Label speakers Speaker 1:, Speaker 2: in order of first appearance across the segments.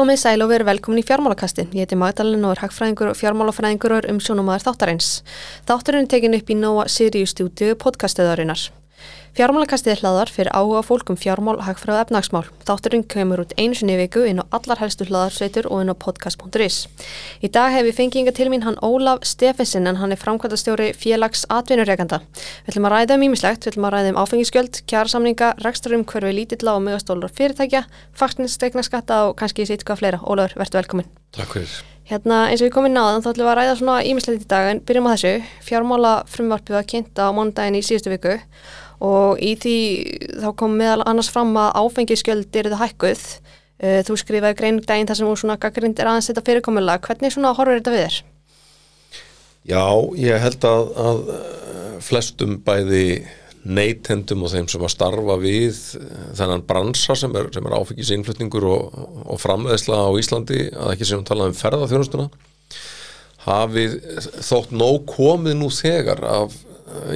Speaker 1: Komið sæl og veru velkomin í fjármálakasti. Ég heiti Magdalena og er hagfræðingur og fjármálafræðingur og er umsjónumæður þáttarins. Þáttarinn er tekin upp í Nóa Sirius stúdiu podcastuðarinnar. Fjármálakastið er hlaðar fyrir áhuga fólkum fjármál, hagfræð og efnagsmál. Þátturinn kemur út einu sinni viku inn á allar helstu hlaðarsveitur og inn á podcast.is. Í dag hef ég fengið inga til mín hann Ólaf Steffensen en hann er framkvæmtastjóri félags atvinnureikanda. Við ætlum að ræða um ímislegt, við ætlum að ræða um áfengiskjöld, kjærasamninga, reksturum, hverfi lítilla og megastólar fyrirtækja, faktinstegna skatta og kannski sitt hvað fleira. Ólafur, verður velkomin.
Speaker 2: Takk fyrir.
Speaker 1: Hérna eins og við komum inn á þann þá ætlum við að ræða svona ímislegt í dag en byrjum á þessu. Fjármála frumvarpið var kynnt á móndaginn í síðustu viku og í því þá kom meðal annars fram að áfengiskjöld eru það hækkuð. Uh, þú skrifaði grein daginn þar sem þú svona gaggrind er aðeins þetta fyrirkomulega. Hvernig svona horfur þetta við þér?
Speaker 2: Já, ég held að, að flestum bæði neytendum og þeim sem að starfa við þennan bransa sem er, er áfengisinflutningur og, og framleðsla á Íslandi, að ekki sem talað um ferðarþjónustuna, hafið þótt nóg komið nú þegar af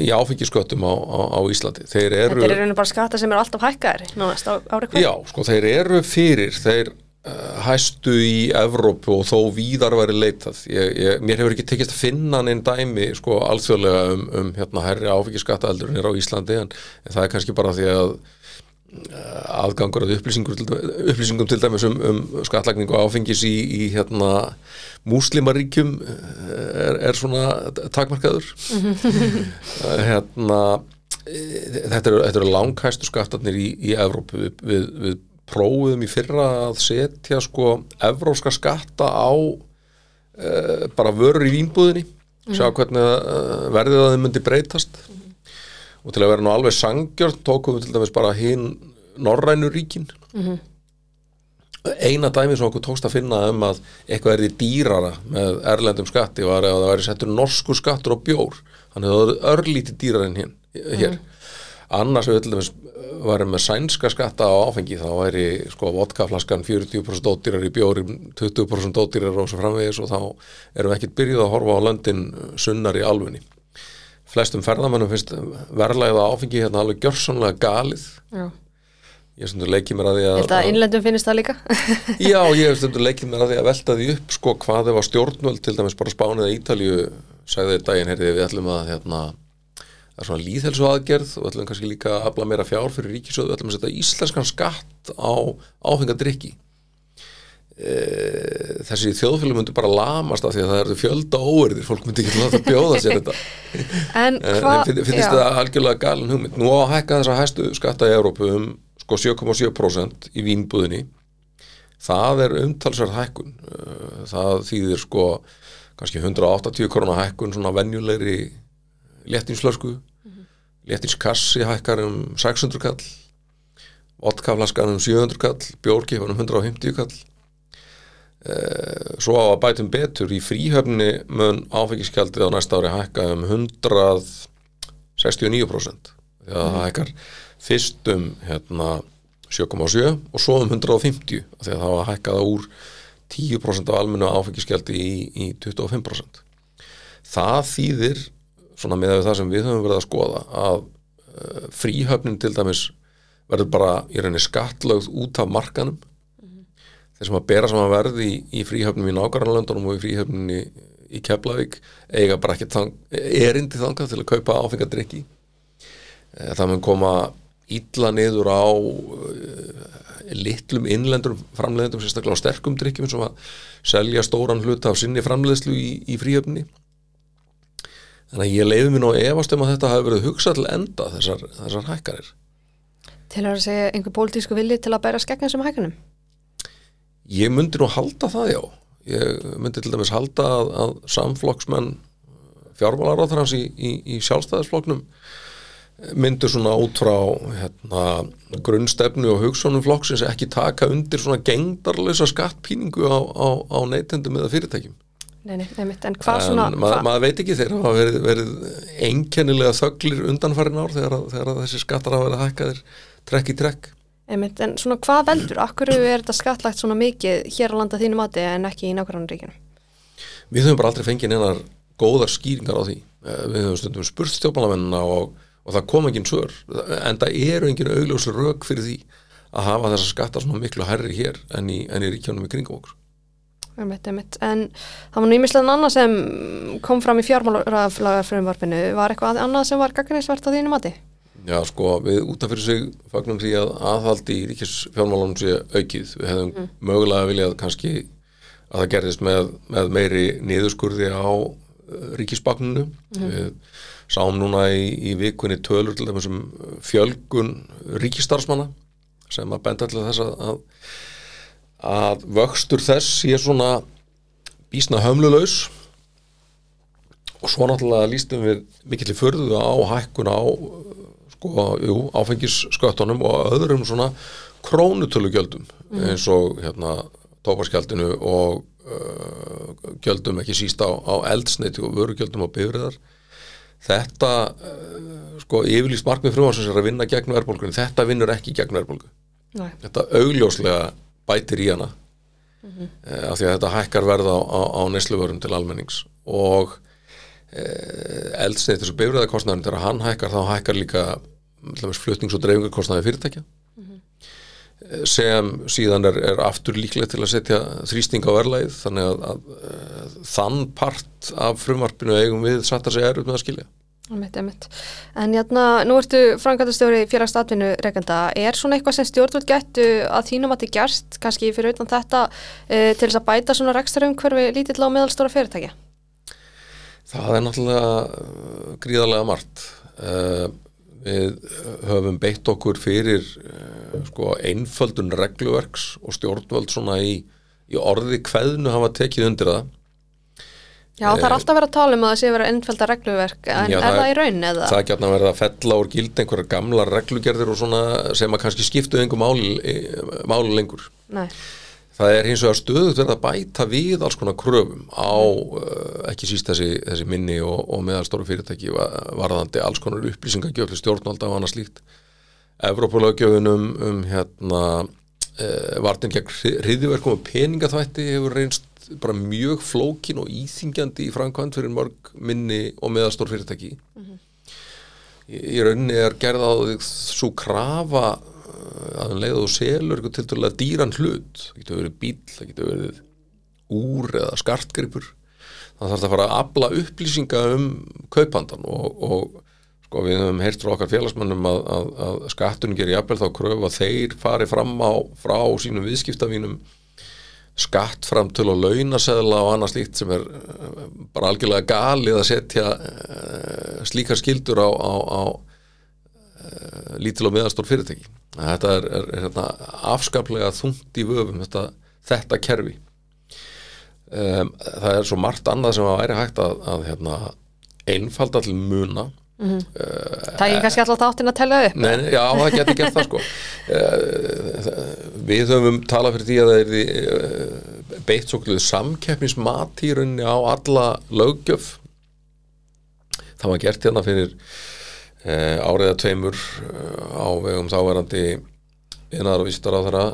Speaker 2: í áfengisköttum á, á, á Íslandi þeir eru,
Speaker 1: Þetta er og bara skata sem eru alltaf hækkaðir nánast á ári hverju.
Speaker 2: Já, sko, þeir eru fyrir þeir uh, hæstu í Evrópu og þó víðar væri leitað ég, ég, mér hefur ekki tekist að finna einn dæmi sko alþjóðlega um, um hérna herri áfengiskattaeldur hér á Íslandi en, en það er kannski bara því að aðgangur að upplýsingum til, upplýsingum til dæmis um, um skattlagningu áfengis í, í hérna múslimaríkjum er, er svona takmarkaður. Hérna þetta eru, þetta eru langhæstu skattarnir í, í Evrópu. Við, við, við prófum í fyrra að setja sko evróska skatta á uh, bara vörur í vínbúðinni. Sjá hvernig uh, verðið að þið myndi breytast og til að vera nú alveg sangjörn tókum við til dæmis bara hinn norrænu ríkin. Eina dæmi sem okkur tókst að finna um að eitthvað er því dýrara með erlendum skatti var að það væri settur norsku skattur og bjór. Þannig að það var örlítið dýrar en hér, hér. annars við til dæmis varum með sænska skatta á áfengi þá væri sko vodkaflaskan 40% ódýrar í bjóri 20% ódýrar og svo framvegis og þá erum við ekkert byrjuð að horfa á löndin sunnar í alfunni flestum ferðamannum finnst verðlæða áfengi hérna alveg gjörsamlega galið
Speaker 1: Já.
Speaker 2: ég stundur leikið mér að því að
Speaker 1: Þetta innlendum finnst það líka?
Speaker 2: já, ég stundur leikið mér að því að velta því upp sko hvað ef að stjórnvöld til dæmis bara Spánið eða Ítalju sagði þeir daginn heyrði við ætlum að hérna það er svona líðhelsu aðgerð og ætlum kannski líka að afla meira fjár fyrir ríkisöðu við ætlum að setja íslenskan skatt á áfengadrykki e, þessi þjóðfélum myndu bara lamast af því að það eru fjölda óerðir fólk myndi ekki láta bjóða sér þetta.
Speaker 1: En
Speaker 2: En
Speaker 1: hvað?
Speaker 2: finn- finnst þetta algjörlega galin hugmynd? Nú á að hækka þessa hæstu skatta í Európu um sko 7,7% í vínbúðinni. Það er umtalsverð hækkun. Uh, það þýðir sko kannski 180 korona hækkun svona venjulegri léttinslösku léttinskassi hækkar um 600 kall vodkaflaskan um 700 kall bjórkifan um 150 kall. Eh, svo á að bætum betur. Í fríhöfni mun áfengiskjaldið á næsta ári hækka um 169% því að það hækkar fyrst um hérna, 7,7 og svo um 150 af því að það var hækkað úr 10% af almennu áfengiskjaldi í, í 25% það þýðir svona með það sem við höfum verið að skoða að uh, fríhöfnin til dæmis verður bara í rauninni skattlögð út af markanum þeir sem að bera saman verð í, í fríhöfnum í nákvæmlandunum og í fríhöfnum í, í Keflavík eiga bara ekki þang, erindi þangað til að kaupa áfengadrykki. Það mun koma illa niður á uh, litlum innlendur framleiðendum sérstaklega á sterkum drykkjum sem að selja stóran hluta af sinni framleiðslu í, í fríhöfni. Þannig að ég leiði mér nú efast um að þetta hafi verið hugsað til enda þessar, þessar hækkarir
Speaker 1: Til að segja einhver pólitísku villi til að bæra skegna sem hækkunum?
Speaker 2: Ég myndi nú halda það já. Ég myndi til dæmis halda að, að samflokksmenn fjármálaráþarans í, í, í sjálfstæðisflokknum myndu svona út frá hérna, grunnstefnu og hugsunum flokksins ekki taka undir svona gengdarlösa skattpíningu á, á, á neytendum eða fyrirtækjum.
Speaker 1: Nei, nei, nei, mitt, en hvað
Speaker 2: en
Speaker 1: svona
Speaker 2: mað,
Speaker 1: hva,
Speaker 2: maður veit ekki þeir hafa verið, verið einkennilega þöglir undanfærin ár þegar, að- þegar að þessi skattar hafa verið hækkaðir trekk í trekk
Speaker 1: einmitt, en svona hvað veldur? Akkur er þetta skattlagt svona mikið hér á landa þínu mati en ekki í nákvæmlega ríkinu?
Speaker 2: Við höfum bara aldrei fengið neinar góðar skýringar á því. Eh, Við höfum stundum spurt stjórnmálamennina og, og það kom engin svör. En það eru engin augljós rök fyrir því að hafa þessa skatta svona miklu herri hér en í, en í ríkjónum í kringum okkur
Speaker 1: Einmitt, einmitt. En það var nýmislega annað sem kom fram í fjármálarfrumvarpinu. Var eitthvað annað sem var gagninsvert á þínu mati?
Speaker 2: Já, sko, við út af fyrir sig fagnum því að aðhaldi í ríkis fjármálunum sé aukið. Við hefðum mm. mögulega viljað kannski að það gerðist með, með meiri niðurskurði á uh, ríkisbagninu. Mm. Við sáum núna í, í vikunni tölur til þessum fjölgun ríkistarfsmanna sem að benda til þess að, að að vöxtur þess sé svona bísna hömlulegs og svo náttúrulega lístum við mikill í förðu á hækkun á sko, jú, áfengissköttunum og öðrum svona krónutölugjöldum mm. eins og hérna tóparskjaldinu og uh, gjöldum ekki síst á, á eldsneiti og vörugjöldum á bifriðar þetta uh, sko yfirlýst markmið frumarsins er að vinna gegn verðbólgunni, þetta vinnur ekki gegn verðbólgu. Þetta augljóslega bætir í hana mm -hmm. uh, af því að þetta hækkar verða á, á, á nesluvörum til almennings. Og uh, eldsneitt þessu bifræðarkostnæðin þegar hann hækkar þá hækkar líka flutnings- og dreifingarkostnæði fyrirtækja mm -hmm. sem síðan er, er aftur líklega til að setja þrýsting á verðlæð þannig að, að, að þann part af frumvarpinu eigum við satt að segja er upp með að skilja
Speaker 1: Emitt, emitt. En jæna, nú ertu frangatastjóri félagstatvinnu reykjanda, er svona eitthvað sem stjórnvöld gættu að þínum að þið gerst, kannski fyrir utan þetta, e, til þess að bæta svona rekstur umhverfi lítill á meðalstóra fyrirtækja?
Speaker 2: Það er náttúrulega uh, gríðarlega margt. Uh, við höfum beitt okkur fyrir uh, sko, einföldun regluverks og stjórnvöld svona í, í orði hverðinu hafa tekið undir það
Speaker 1: Já, það er eh, alltaf verið að tala um að það sé verið ennfælda regluverk, en já, er það, það í raun eða?
Speaker 2: Það er gætna verið að fella úr gild einhverja gamla reglugerðir og svona sem að kannski skiptu einhver máli, máli lengur. Nei. Það er hins vegar stöðut verið að bæta við alls konar kröfum á mm. ekki síst þessi, þessi minni og, og meðalstóru fyrirtæki varðandi alls konar upplýsingagjöf til stjórnvalda og annað slíkt. Evrópulagjöfunum um hérna eh, vartin gegn hriðiverkum og peningaþvætti hefur reynst bara mjög flókin og íþingjandi í framkvæmt fyrir mörg minni og meðastór fyrirtæki mm -hmm. í, í rauninni er gerða á því svo krafa að hann leiða þú selur til dæla dýran hlut það getur verið bíl, það getur verið úr eða skartgripur það þarf að fara að abla upplýsinga um kaupandan og, og sko við höfum heyrt frá okkar félagsmannum að, að, að skattunum gerir jafnvel þá kröfu að þeir fari fram á frá sínum viðskiptavínum skattframtöl og launaseðla og annað slíkt sem er eh, bara algjörlega galið að setja uh, slíkar skildur á, á, á uh, lítil og miðastór fyrirtæki. Þetta er, er, er hérna, afskaplega þungt í vöfum þetta, þetta kerfi. Um, það er svo margt annað sem að væri hægt að, að hérna, einfalda til muna Mm -hmm.
Speaker 1: uh, það er kannski alltaf þáttinn að tella upp
Speaker 2: nei, Já, það getur gert það sko uh, Við höfum talað fyrir því að það er uh, beitt svo kluðu samkeppnismat í rauninni á alla lögjöf það var gert hérna fyrir áriða tveimur á vegum þáverandi innar og vístar á þeirra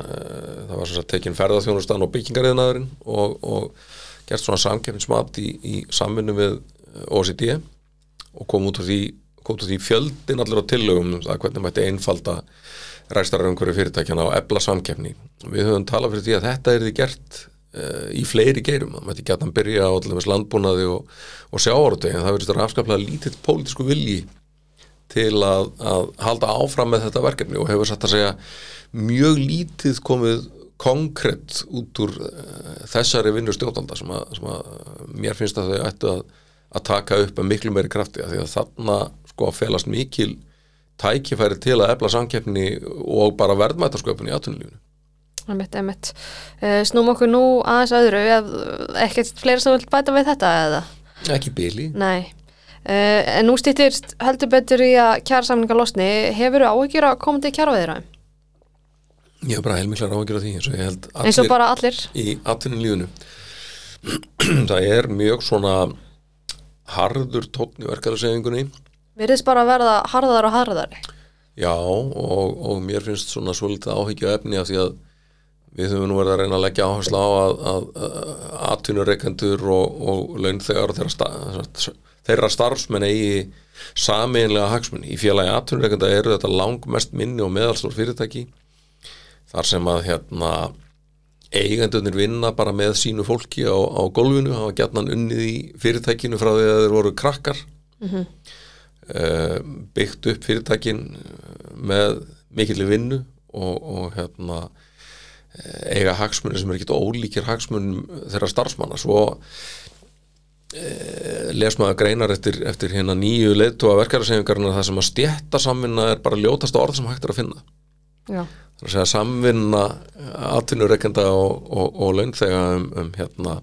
Speaker 2: það var svona tekinn ferðarþjónustan og byggingariðnaðurinn og, og gert svona samkeppnismat í, í samvinnu við OCD og kom út úr því, því fjöldin allir á tillögum um að hvernig mætti einfalda ræstararöngverju fyrirtækjana á ebla samkefni. Við höfum talað fyrir því að þetta er því gert í fleiri geirum. Það mætti gæta að byrja á landbúnaði og, og sjáortu en það verður afskaplega lítill pólitísku vilji til að, að halda áfram með þetta verkefni og hefur satt að segja mjög lítið komið konkrétt út úr uh, þessari vinnur stjórnanda sem, sem að mér finnst að þau ættu að að taka upp að miklu meiri krafti að því að þarna sko felast mikil tækifæri til að efla samkeppni og bara verðmætarsköpun í aðtunulífunu.
Speaker 1: Emitt, emitt. Uh, snúm okkur nú aðeins öðru, ekkert fleira sem vil bæta við þetta eða?
Speaker 2: Ekki bíli.
Speaker 1: Nei. Uh, en nú stýttir heldur betur í að kjærasamninga losni. Hefur þú áhyggjur að koma til kjæraveðra?
Speaker 2: Ég hef bara heilmiklar áhyggjur af því eins og ég held
Speaker 1: allir. Eins og bara allir?
Speaker 2: Í aðtunulífunu. Það er mjög svona harður tótni verkefæðarsefingunni
Speaker 1: Verðist bara að verða harðar og harðar
Speaker 2: Já og, og mér finnst svona svolítið áhyggja efni af því að við höfum nú verið að reyna að leggja áherslu á að, atvinnureikendur og, og launþegar þeirra, þeirra starfsmenn eigi sameinlega hagsmunni. Í félagi atvinnureikenda eru þetta langmest minni og meðalstór fyrirtæki þar sem að hérna eigendunir vinna bara með sínu fólki á, á gólfinu, hafa gætnan unnið í fyrirtækinu frá því að þeir voru krakkar mm byggt upp fyrirtækin með mikilli vinnu og, og hérna eiga hagsmunni sem er ekkit ólíkir hagsmunum þeirra starfsmanna. Svo e, les maður greinar eftir, eftir hérna nýju leiðtúa verkefærasefingarna það sem að stjætta samvinna er bara ljótasta orð sem hægt er að finna.
Speaker 1: Já,
Speaker 2: það er að segja samvinna atvinnureikenda og, og, og launþega um, um hérna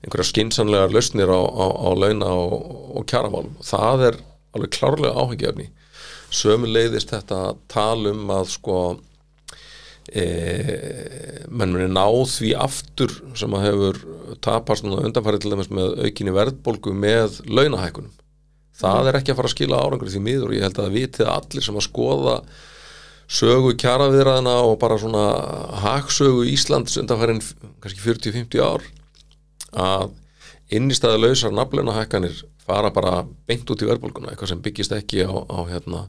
Speaker 2: einhverja skinsanlegar lausnir á, á, á launa og, og kjaramálum það er alveg klárlega áhengjafni sömu leiðist þetta tala um að sko e, menn muni ná því aftur sem að hefur tapast núna undanfarið til dæmis með aukinni verðbólgu með launahækunum það er ekki að fara að skila árangur því miður og ég held að vitið allir sem að skoða sögu kjaraviðræðina og bara svona hagsögu Íslands undanfærin kannski 40-50 ár að innistæðu lausar nafnleunahækkanir fara bara beint út í verðbólguna, eitthvað sem byggist ekki á, á hérna,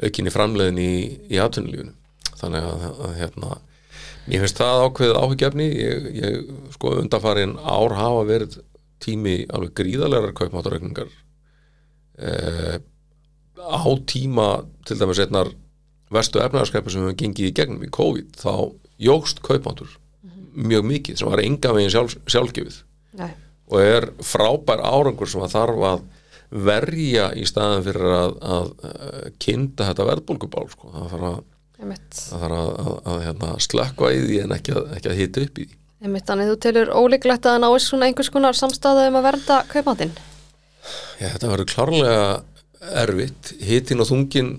Speaker 2: aukinni framleiðin í, í atvinnulífunu þannig að, að hérna ég finnst það ákveðið áhyggjefni ég, ég sko undanfarin ár hafa verið tími alveg gríðalegar kaupmáttaraukningar eh, á tíma til dæmis einnar vestu efnaðarskæpi sem við hefum gengið í gegnum í COVID þá jógst kaupmáttur mjög mikið sem var enga veginn sjálf, sjálfgefið
Speaker 1: nei,
Speaker 2: og er frábær árangur sem að þarf að verja í staðin fyrir að, að, að kynna þetta verðbólgubál sko. það þarf að. Það þarf að, að, að hérna, slökkva í því en ekki að, ekki að hita upp í því.
Speaker 1: Einmitt, þannig þú telur ólíklegt að náist svona einhvers konar samstæðu um að vernda kaupmáttinn.
Speaker 2: Já, þetta verður klárlega erfitt. Hitin og þungin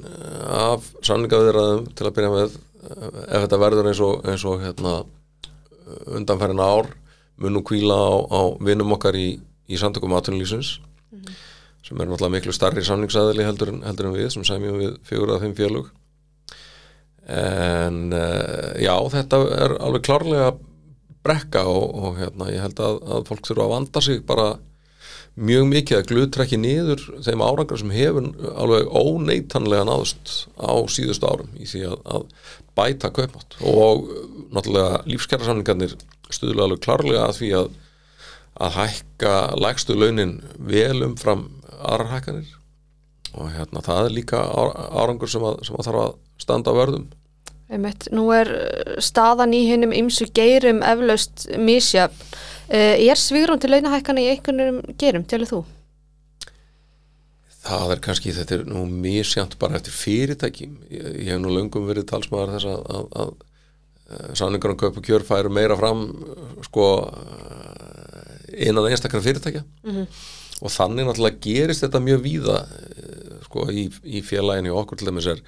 Speaker 2: af sanningaviðraðum til að byrja með eh, ef þetta verður eins og, eins og hérna, undanfærin ár mun nú kvíla á, á vinum okkar í, í samtökum aðtunlýsins sem er náttúrulega miklu starri samningsaðili heldur, heldur en við sem sæmjum við fjögur að fimm félug en uh, já þetta er alveg klárlega brekka og, og hérna, ég held að, að fólk þurfa að vanda sig bara mjög mikið að glutrekki niður þeim árangar sem hefur alveg óneitanlega náðust á síðustu árum í því að, að bæta kaupmátt. Og náttúrulega lífskjærasamningarnir stuðlega alveg klárlega að því að að hækka lægstu launin vel umfram aðrar hækkanir og hérna það er líka árangur sem að, sem að þarf að standa á vörðum
Speaker 1: Einmitt, nú er uh, staðan í hinnum ymsu geirum eflaust misjöfn. Uh, er svigrún til launahækkana í einhvernum gerum, telur þú?
Speaker 2: Það er kannski, þetta er nú misjant bara eftir fyrirtækjum. Ég, ég hef nú löngum verið talsmaður þess að, að, að, að sanningur um kaup og kjör færu meira fram sko eh, innan einstakra fyrirtækja og þannig náttúrulega gerist þetta mjög víða eh, sko í, í félaginu og okkur til dæmis er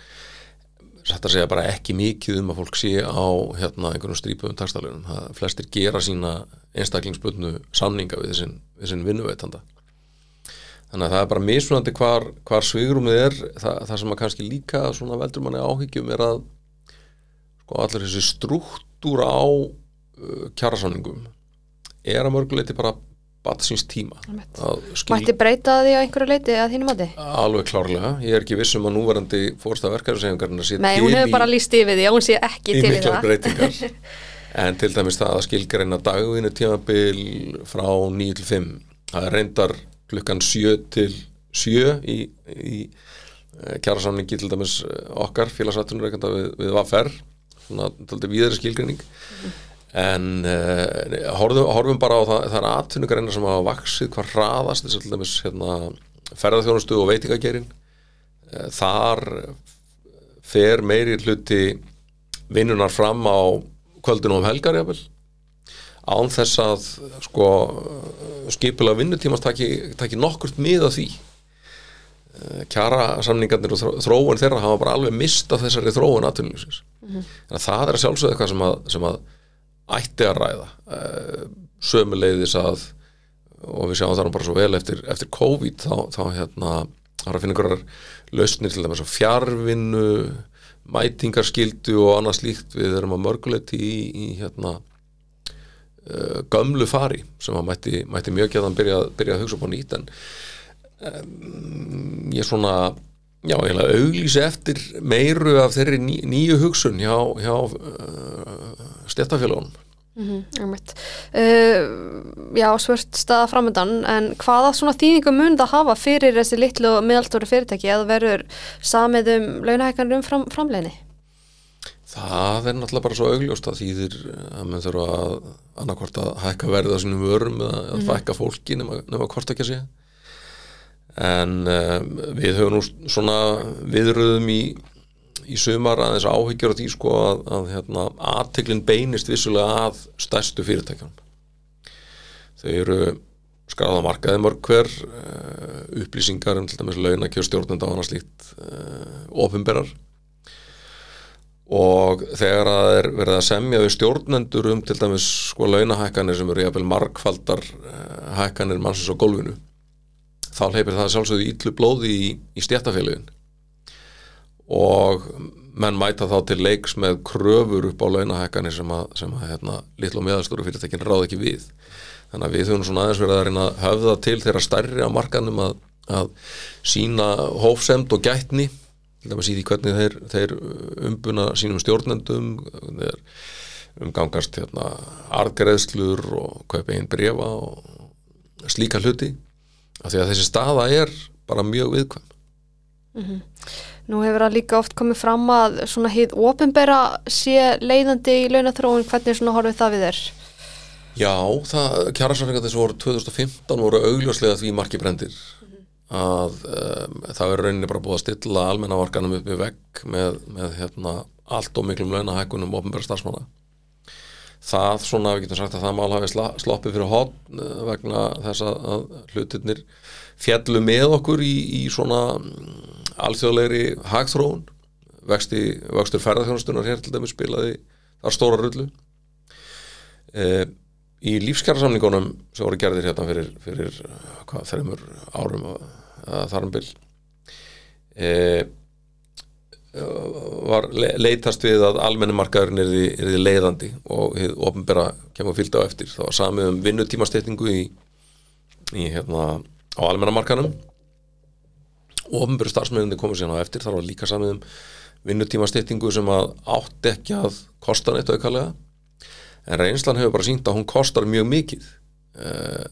Speaker 2: satt að segja bara ekki mikið um að fólk sé á hérna einhvern strípuðum takstælunum. Flestir gera sína einstaklingsbundnu samninga við þessinn, við þessinn vinnuveitanda. Þannig að það er bara mismunandi hvar, hvar svigrúmið er, það, það sem að kannski líka svona veldur manni áhyggjum er að sko allir þessi struktúra á uh, kjarasamningum er að mörguleiti bara bat síns tíma. Að
Speaker 1: Mætti breyta því á einhverju leiti að þínum mati?
Speaker 2: Alveg klárlega, ég er ekki viss um að núverandi fórsta verkefnisefingarna sé
Speaker 1: Nei, hún hefur bara líst yfir því að hún sé ekki til það.
Speaker 2: en til dæmis það að skilgreina dagvinni tímabil frá 9 til 5 það er reyndar klukkan 7 til 7 í, í kjærasamningi til dæmis eh, okkar félagsattunur við, við VFR svona til dæmis víðari skilgreining en uh, horfum, horfum bara á það það er atvinnugreinar sem hafa vaksið hvað hraðast þess að hérna, ferðarþjónustu og veitingagerin uh, þar fer meiri hluti vinnunar fram á kvöldinu um helgar jafnvel. Án þess að sko skipulega vinnutímans taki, taki nokkurt mið af því. Eh, kjara samningarnir og þró- þróun þeirra hafa bara alveg mistað þessari þróun atvinnulífsins. Þannig að það er sjálfsögðu eitthvað sem að, sem að ætti að ræða. Uh, sömuleiðis að og við sjáum það nú bara svo vel eftir, eftir COVID þá, þá hérna það er að finna einhverjar lausnir til dæmis á fjarvinnu mætingarskildu og annað slíkt. Við erum að mörguleiti í, í hérna uh, gömlu fari sem að mætti, mætti mjög geðan byrja, byrja að hugsa upp á nýtt. En um, ég svona já, ég auglýsi eftir meiru af þeirri ný, nýju hugsun hjá, hjá uh, stjættafélagunum
Speaker 1: Mm -hmm, uh, já, svört staða framöndan en hvaða svona þýðingu mun það hafa fyrir þessi litlu og meðalstóri fyrirtæki eða verður samið um launahækkanir um fram, framleginni?
Speaker 2: Það er náttúrulega bara svo augljóst að þýðir að mann þurfa að annarkvort að hækka verðið á sínum vörum eða að mm fækka fólki nema, nema hvort ekki að sé. En um, við höfum nú svona viðröðum í í sumar að þess áhyggjur á því sko að, að hérna, aðteglinn beinist vissulega að stærstu fyrirtækjum þau eru skráða markaði mörg hver uh, upplýsingar um til dæmis launakjör stjórnenda og annað slíkt uh, ofinberar og þegar að er verið að semja við stjórnendur um til dæmis sko launahækkanir sem eru jafnvel markfaldar uh, hækkanir mannsins á golfinu þá leipir það sjálfsögðu ítlu blóði í, í stjættafélagin og menn mæta þá til leiks með kröfur upp á launahækkanir sem að, sem að hérna, litlu og meðalstóru fyrirtekin ráð ekki við. Þannig að við höfum svona aðeins verið að reyna að höfða til þeirra stærri á markanum að, að sína hófsemd og gætni til dæmis í því hvernig þeir, þeir umbuna sínum stjórnendum þeir umgangast hérna, argreðslur og kaupa einn brefa og slíka hluti. Af því að þessi staða er bara mjög viðkvæm.
Speaker 1: Mm -hmm. Nú hefur það líka oft komið fram að svona hýð ofinbera sé leiðandi í launathróun, hvernig svona horfið það við þér?
Speaker 2: Já, það, kjærasafningar þessu voru 2015 voru augljóslega því marki brendir -hmm. að um, það verður rauninni bara búið að stilla almennavarkanum upp í vegg með, með hérna, allt og miklum launahækunum ofinbera starfsmanna það svona, við getum sagt að það mál hafi sloppið fyrir hotn eh, vegna þess að hlutirnir fjallu með okkur í, í svona alþjóðlegri hagþróun. Vexti, vextur ferðarþjónustunar hér til dæmis spilaði þar stóra rullu. E, í lífskjærasamningunum sem voru gerðir hérna fyrir, fyrir hvað, þreymur árum að þarum bil e, var leitast við að almennumarkaðurinn er er því leiðandi og hefur ofnbæra kemur fylgta á eftir. Það var samið um vinnutímastetningu í, í hérna á almennumarkaðunum ofnbjörn starfsmennandi komið síðan á eftir þar var líka samið um vinnutíma styrtingu sem að átti ekki að kosta neitt auðkallega en reynslan hefur bara sínt að hún kostar mjög mikið. Uh,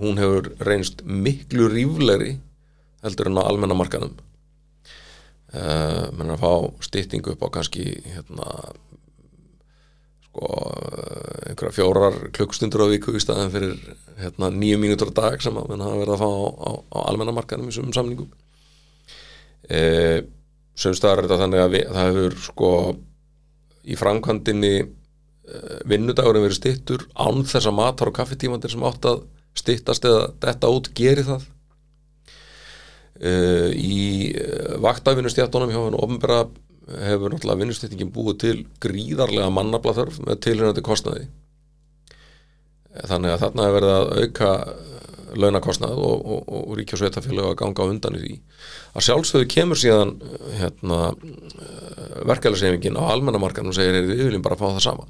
Speaker 2: hún hefur reynst miklu ríflegri heldur en á almennamarkanum uh, eh, menn að fá styrtingu upp á kannski hérna sko einhverja fjórar klukkstundur á viku í staðin fyrir hérna nýju mínútur á dag sem að hafa verið að fá á, á, á almennamarkanum í svömmum samningum. E, sömstaðar er þetta þannig að við, það hefur sko í framkvæmdini e, vinnudagurinn verið stittur án þessa matar og kaffetímandir sem átt að stittast eða þetta út geri það. E, í vaktafvinnustjættunum hjá hann ofnbæra hefur náttúrulega vinnustýttingin búið til gríðarlega mannablaþörf með tilhörnandi kostnaði. Þannig að þarna hefur verið að auka launakostnað og, og, og ríkja og sveitafélag að ganga undan í því. Að sjálfsögðu kemur síðan hérna, verkefælisefingin á almennamarkanum og segir við viljum bara fá það sama.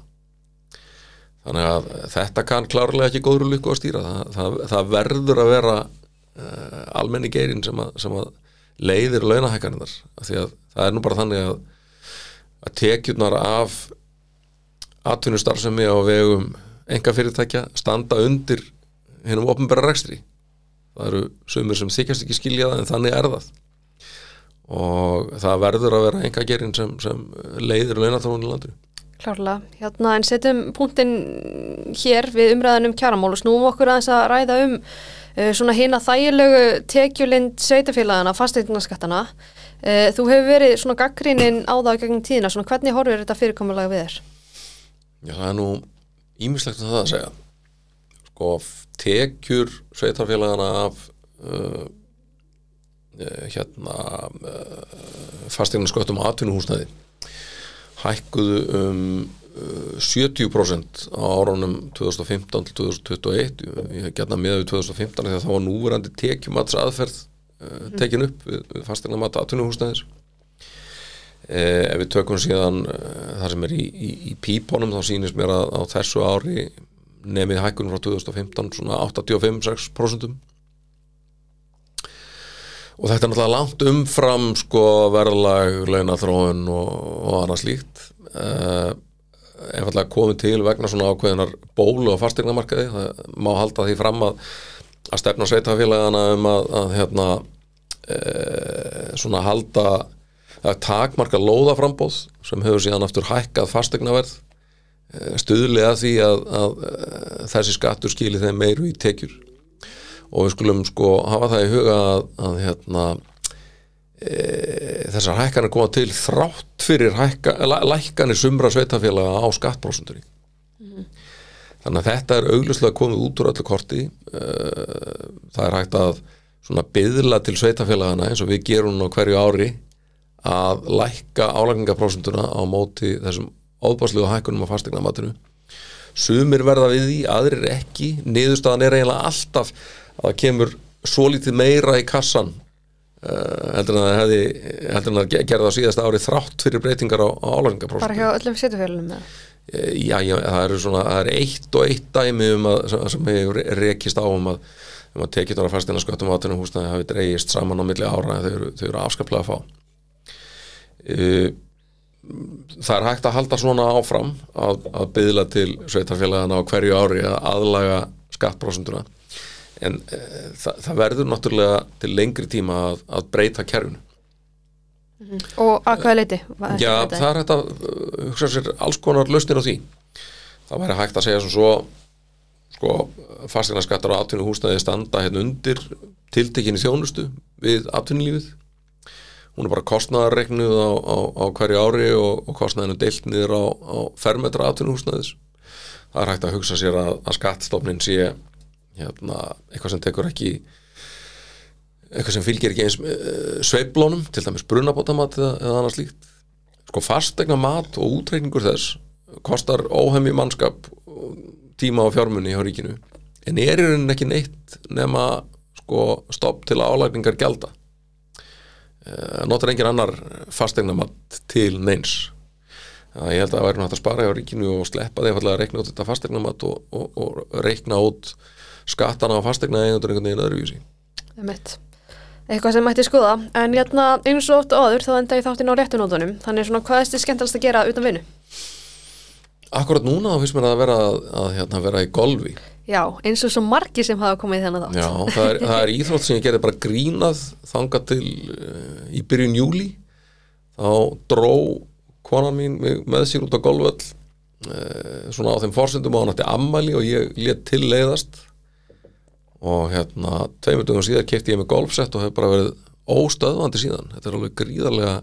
Speaker 2: Þannig að þetta kann klárlega ekki góður lykku að stýra. Það, það, það verður að vera almenni geirin sem að, sem að leiðir launahækkarinnar því að það er nú bara þannig að að tekjurnar af atvinnustarfsemi á vegum enga fyrirtækja standa undir hennum ofnbæra rekstri. Það eru sömur sem þykjast ekki skilja það en þannig er það. Og það verður að vera enga gerin sem, sem leiðir launathróun í landinu.
Speaker 1: Klárlega, hérna en setjum punktin hér við umræðanum kjaramál og snúum okkur aðeins að ræða um uh, svona hýna þægilegu tekjulind sveitafélagana, fasteignaskattana uh, þú hefur verið svona gaggrinin á það gegn tíðina, svona hvernig horfur þetta fyrirkomulega við þér?
Speaker 2: Já, það er nú ímislegt um það að segja sko tekjur sveitarfélagana af uh, hérna uh, fasteignarsköttum og atvinnuhúsnaði hækkuðu um 70% uh, á árunum 2015 til 2021 ég hef gætna með við 2015 þegar það var núverandi tekjumats aðferð uh, tekin upp við, við fasteignamat atvinnuhúsnaðis eh, ef við tökum síðan uh, það sem er í, í, í pípunum þá sýnist mér að á þessu ári nefið hækkunum frá 2015 svona 85-6% og þetta er náttúrulega langt umfram sko verðlag, launathróun og, og annað slíkt. Uh, einfallega komið til vegna svona ákveðinar bólu á fastegnamarkaði það má halda því fram að að stefna sveitafélagana um að, að hérna e, svona halda að takmarka lóðaframbóð sem hefur síðan aftur hækkað fastegnaverð e, stuðli að því að, að e, þessi skattur skili þeim meiru í tekjur. Og við skulum sko hafa það í huga að, hérna þessar hækkanir koma til þrátt fyrir hækka, læ- lækkanir sumra sveitafélaga á skattprósentunni. Þannig að þetta er augljóslega komið út úr öllu korti. Eh, það er hægt að svona byðla til sveitafélagana eins og við gerum nú á hverju ári að lækka álagningarprósentuna á móti þessum óbáslegu hækkunum á fastegnamatinu sumir verða við því, aðrir ekki. Niðurstaðan er eiginlega alltaf að það kemur svo lítið meira í kassan heldur en að það hefði heldur en að ge- gerði það á síðasta ári þrátt fyrir breytingar á, á álagningarprósentu
Speaker 1: Bara hjá öllum setjafélunum með
Speaker 2: Eh, Já, já, það eru svona, það er eitt og eitt dæmi um að, sem- hefur re- rekist á um að, um að tekið ára fastina sköttum átunum húsnaði hafi dreigist saman á milli ára en þau eru, eru afskaplega að fá. Uh, það er hægt að halda svona áfram að, að byðla til sveitarfélagana á hverju ári að aðlaga skattprósentuna en uh, það, það verður náttúrulega til lengri tíma að, að breyta kerfinu.
Speaker 1: Og að hvaða leiti?
Speaker 2: Já, það er hægt að uh, hugsa sér alls konar lausnir á því. Það væri hægt að segja sem svo sko, fastegnaskattar og atvinnu húsnæði standa hérna undir tiltekinni þjónustu við atvinnulífið. Hún er bara kostnaðarregnuð á, á, á hverju ári og, og kostnaðinu deilt niður á, á fermetra atvinnuhúsnæðis. Það er hægt að hugsa sér að, að skattstofnin sé hérna, eitthvað sem tekur ekki eitthvað sem fylgir ekki eins uh, sveiflónum, til dæmis brunabótamat eða, eða annað slíkt. Sko fastegna mat og útreikningur þess kostar óhemmi mannskap tíma og fjármunni hjá ríkinu en er í rauninni ekki neitt nema sko stopp til að álagningar gjalda. Uh, notar engin annar fastegna mat til neins Það ég held að það væri nátt að spara hjá ríkinu og sleppa því að reikna út þetta fastegna mat og, og, og reikna út skattana á fastegna eigendur einhvern veginn öðruvísi
Speaker 1: Einmitt. Eitthvað sem mætti skoða, en hérna eins og oft og áður þá enda ég þáttinn á réttunótunum, þannig svona hvað er þið skemmtilegast að gera utan vinnu?
Speaker 2: Akkurat núna þá finnst mér að vera að, að hérna, vera í golfi
Speaker 1: Já, eins og svo margi sem hafa komið þennan þátt.
Speaker 2: Já, það er, það er íþrótt sem ég gerði bara grínað þangað til uh, í byrjun júli þá dró konan mín með sér út á golföll uh, svona á þeim forsendum að hann átti ammæli og ég let til leiðast og hérna tveimur dögum síðar kefti ég með golfsett og hef bara verið óstöðvandi síðan þetta er alveg gríðarlega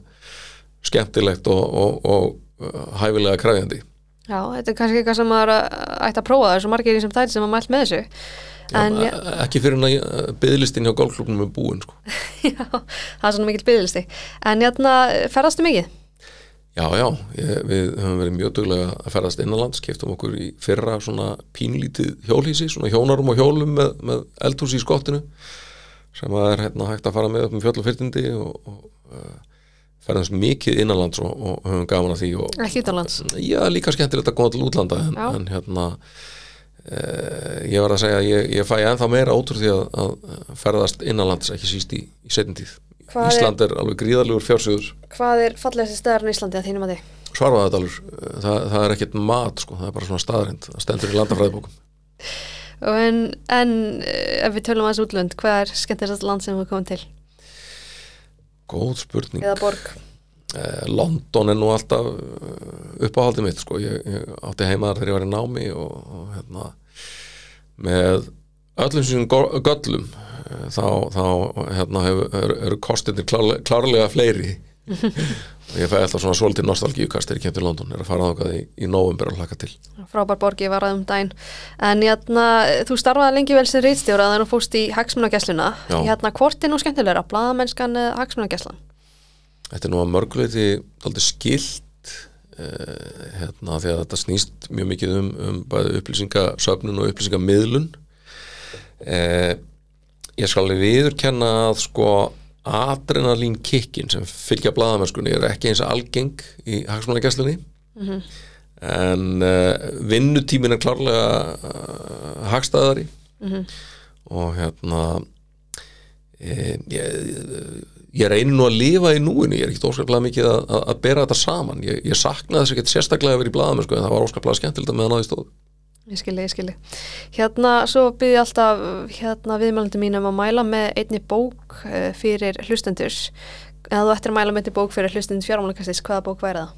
Speaker 2: skemmtilegt og, og, og uh, hæfilega kræfjandi
Speaker 1: Já, þetta er kannski eitthvað sem maður ætti að prófa, það er svo margir sem þætti sem hafa mælt með þessu. En
Speaker 2: Já,
Speaker 1: já,
Speaker 2: ekki fyrir að byðlistin hjá golfklubnum er búin sko.
Speaker 1: já, það er svona mikill byggðlisti. En hérna, ferðastu mikið?
Speaker 2: Já, já, ég, við höfum verið mjög duglega að ferðast innanlands, keftum okkur í fyrra svona pínlítið hjólhísi, svona hjónarum og hjólum með, með eldhúsi í skottinu sem að er hérna hægt að fara með upp um fjöll og og, uh, ferðast mikið innanlands og, og höfum gaman að því og
Speaker 1: Ekki utanlands.
Speaker 2: já, líka skemmtilegt að koma til útlanda en, en hérna uh, ég var að segja að ég, ég fæ ennþá meira úr því að, að ferðast innanlands ekki síst í, í setjum tíð
Speaker 1: Hvað er-
Speaker 2: Ísland er alveg gríðarlegur fjársöður
Speaker 1: Hvað er fallegasti staðarinn í Íslandi að þínum að þið?
Speaker 2: Svarfaðadalur, það, það er ekkert mat sko, það er bara svona staðarind, það stendur í landafræðibókum.
Speaker 1: En, en eh, ef við tölum aðeins útlönd, hvað er skemmtilegast land sem við komum til?
Speaker 2: Góð spurning.
Speaker 1: Eða borg?
Speaker 2: eh, London er nú alltaf eh, uppáhaldið mitt sko, ég, ég átti heima þar þegar ég var í námi og, og hérna með öllum gó- göllum eh, þá, þá hérna eru, eru kostinir klárlega, klárlega fleiri og ég fæ alltaf svona svolítið nostalgíukast þegar ég kem til London, er að fara þákað í, í november og hlaka til
Speaker 1: Frábær borg, ég var að um daginn. En hérna, þú starfaði lengi vel sem rítstjóra þegar þú fóst í hagsmunagæsluna.
Speaker 2: Já.
Speaker 1: Hérna, hvort er nú skemmtilegra, blaðamennskan eða hagsmunagæslan?
Speaker 2: Þetta er nú að mörguleiti dálítið skilt uh, hérna því að þetta snýst mjög mikið um, um bæði upplýsingasöfnun og upplýsingamiðlun uh, ég skal viðurkenna að sko adrenalín kikkin sem fylgja blaðamennskunni er ekki eins algeng í hagsmannagæslunni en uh, vinnutímin er klárlega uh, hagstæðari. Og hérna e, ég, ég reynir nú að lifa í núinu. Ég er ekkert óskaplega mikið að, að, að bera þetta saman. Ég, ég saknaði þess ekkert sérstaklega að vera í blaðum sko, en það var óskaplega skemmtilegt að meðan á því stóð
Speaker 1: Ég skilji, ég skilji. Hérna, svo byrði ég alltaf hérna, viðmælandi mínum að mæla með einni bók uh, fyrir hlustendur. Eða þú ættir að mæla með einni bók fyrir hlustendur fjármálakastis, hvaða bók væri það?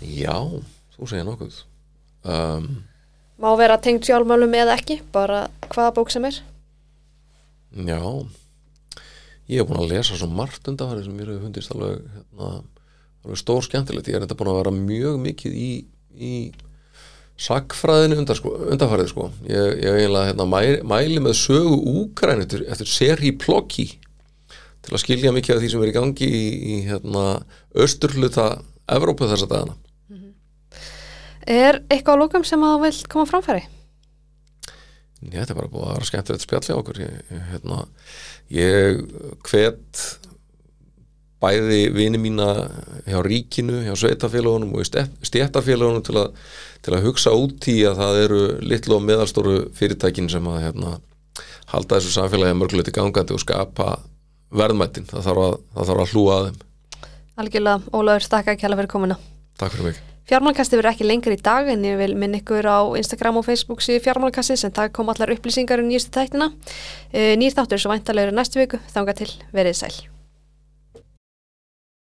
Speaker 2: Já, þú segir nokkuð um,
Speaker 1: Má vera tengt fjármálum eða ekki, bara hvaða bók sem er?
Speaker 2: Já Ég hef búin að lesa svo margt undanfæri sem mér hefur fundist alveg, hérna, alveg stór skemmtilegt, ég er þetta búin að vera mjög mikið í, í sakfræðinu sko, undanfærið sko. ég, ég eiginlega hérna, mæli, mæli með sögu úgræn eftir, eftir Serhi Plokki til að skilja mikið af því sem er í gangi í, í hérna, austurluta Evrópu þessa dagana
Speaker 1: Er eitthvað á lókum sem að þú vilt koma framfæri?
Speaker 2: Já, þetta er bara búið að vera skemmtilegt spjalli á okkur ég, hérna, ég hvet bæði vini mína hjá ríkinu, hjá sveitafélagunum og stjættafélagunum til, til að hugsa út í að það eru litlu og meðalstóru fyrirtækin sem að hérna, halda þessu samfélagi mörguleiti gangandi og skapa verðmættin það þarf að, það þarf að hlúa að þeim.
Speaker 1: Algjörlega, Ólaður, stakka alveg fyrir komuna.
Speaker 2: Takk fyrir mig.
Speaker 1: Fjármálkasti verður ekki lengur í dag en ég vil minn ykkur á Instagram og Facebook síðu fjármálkasti sem það kom allar upplýsingar um nýjustu tæknina. Eh, nýr þáttur svo væntalega eru næstu viku, þánga til verið sæl.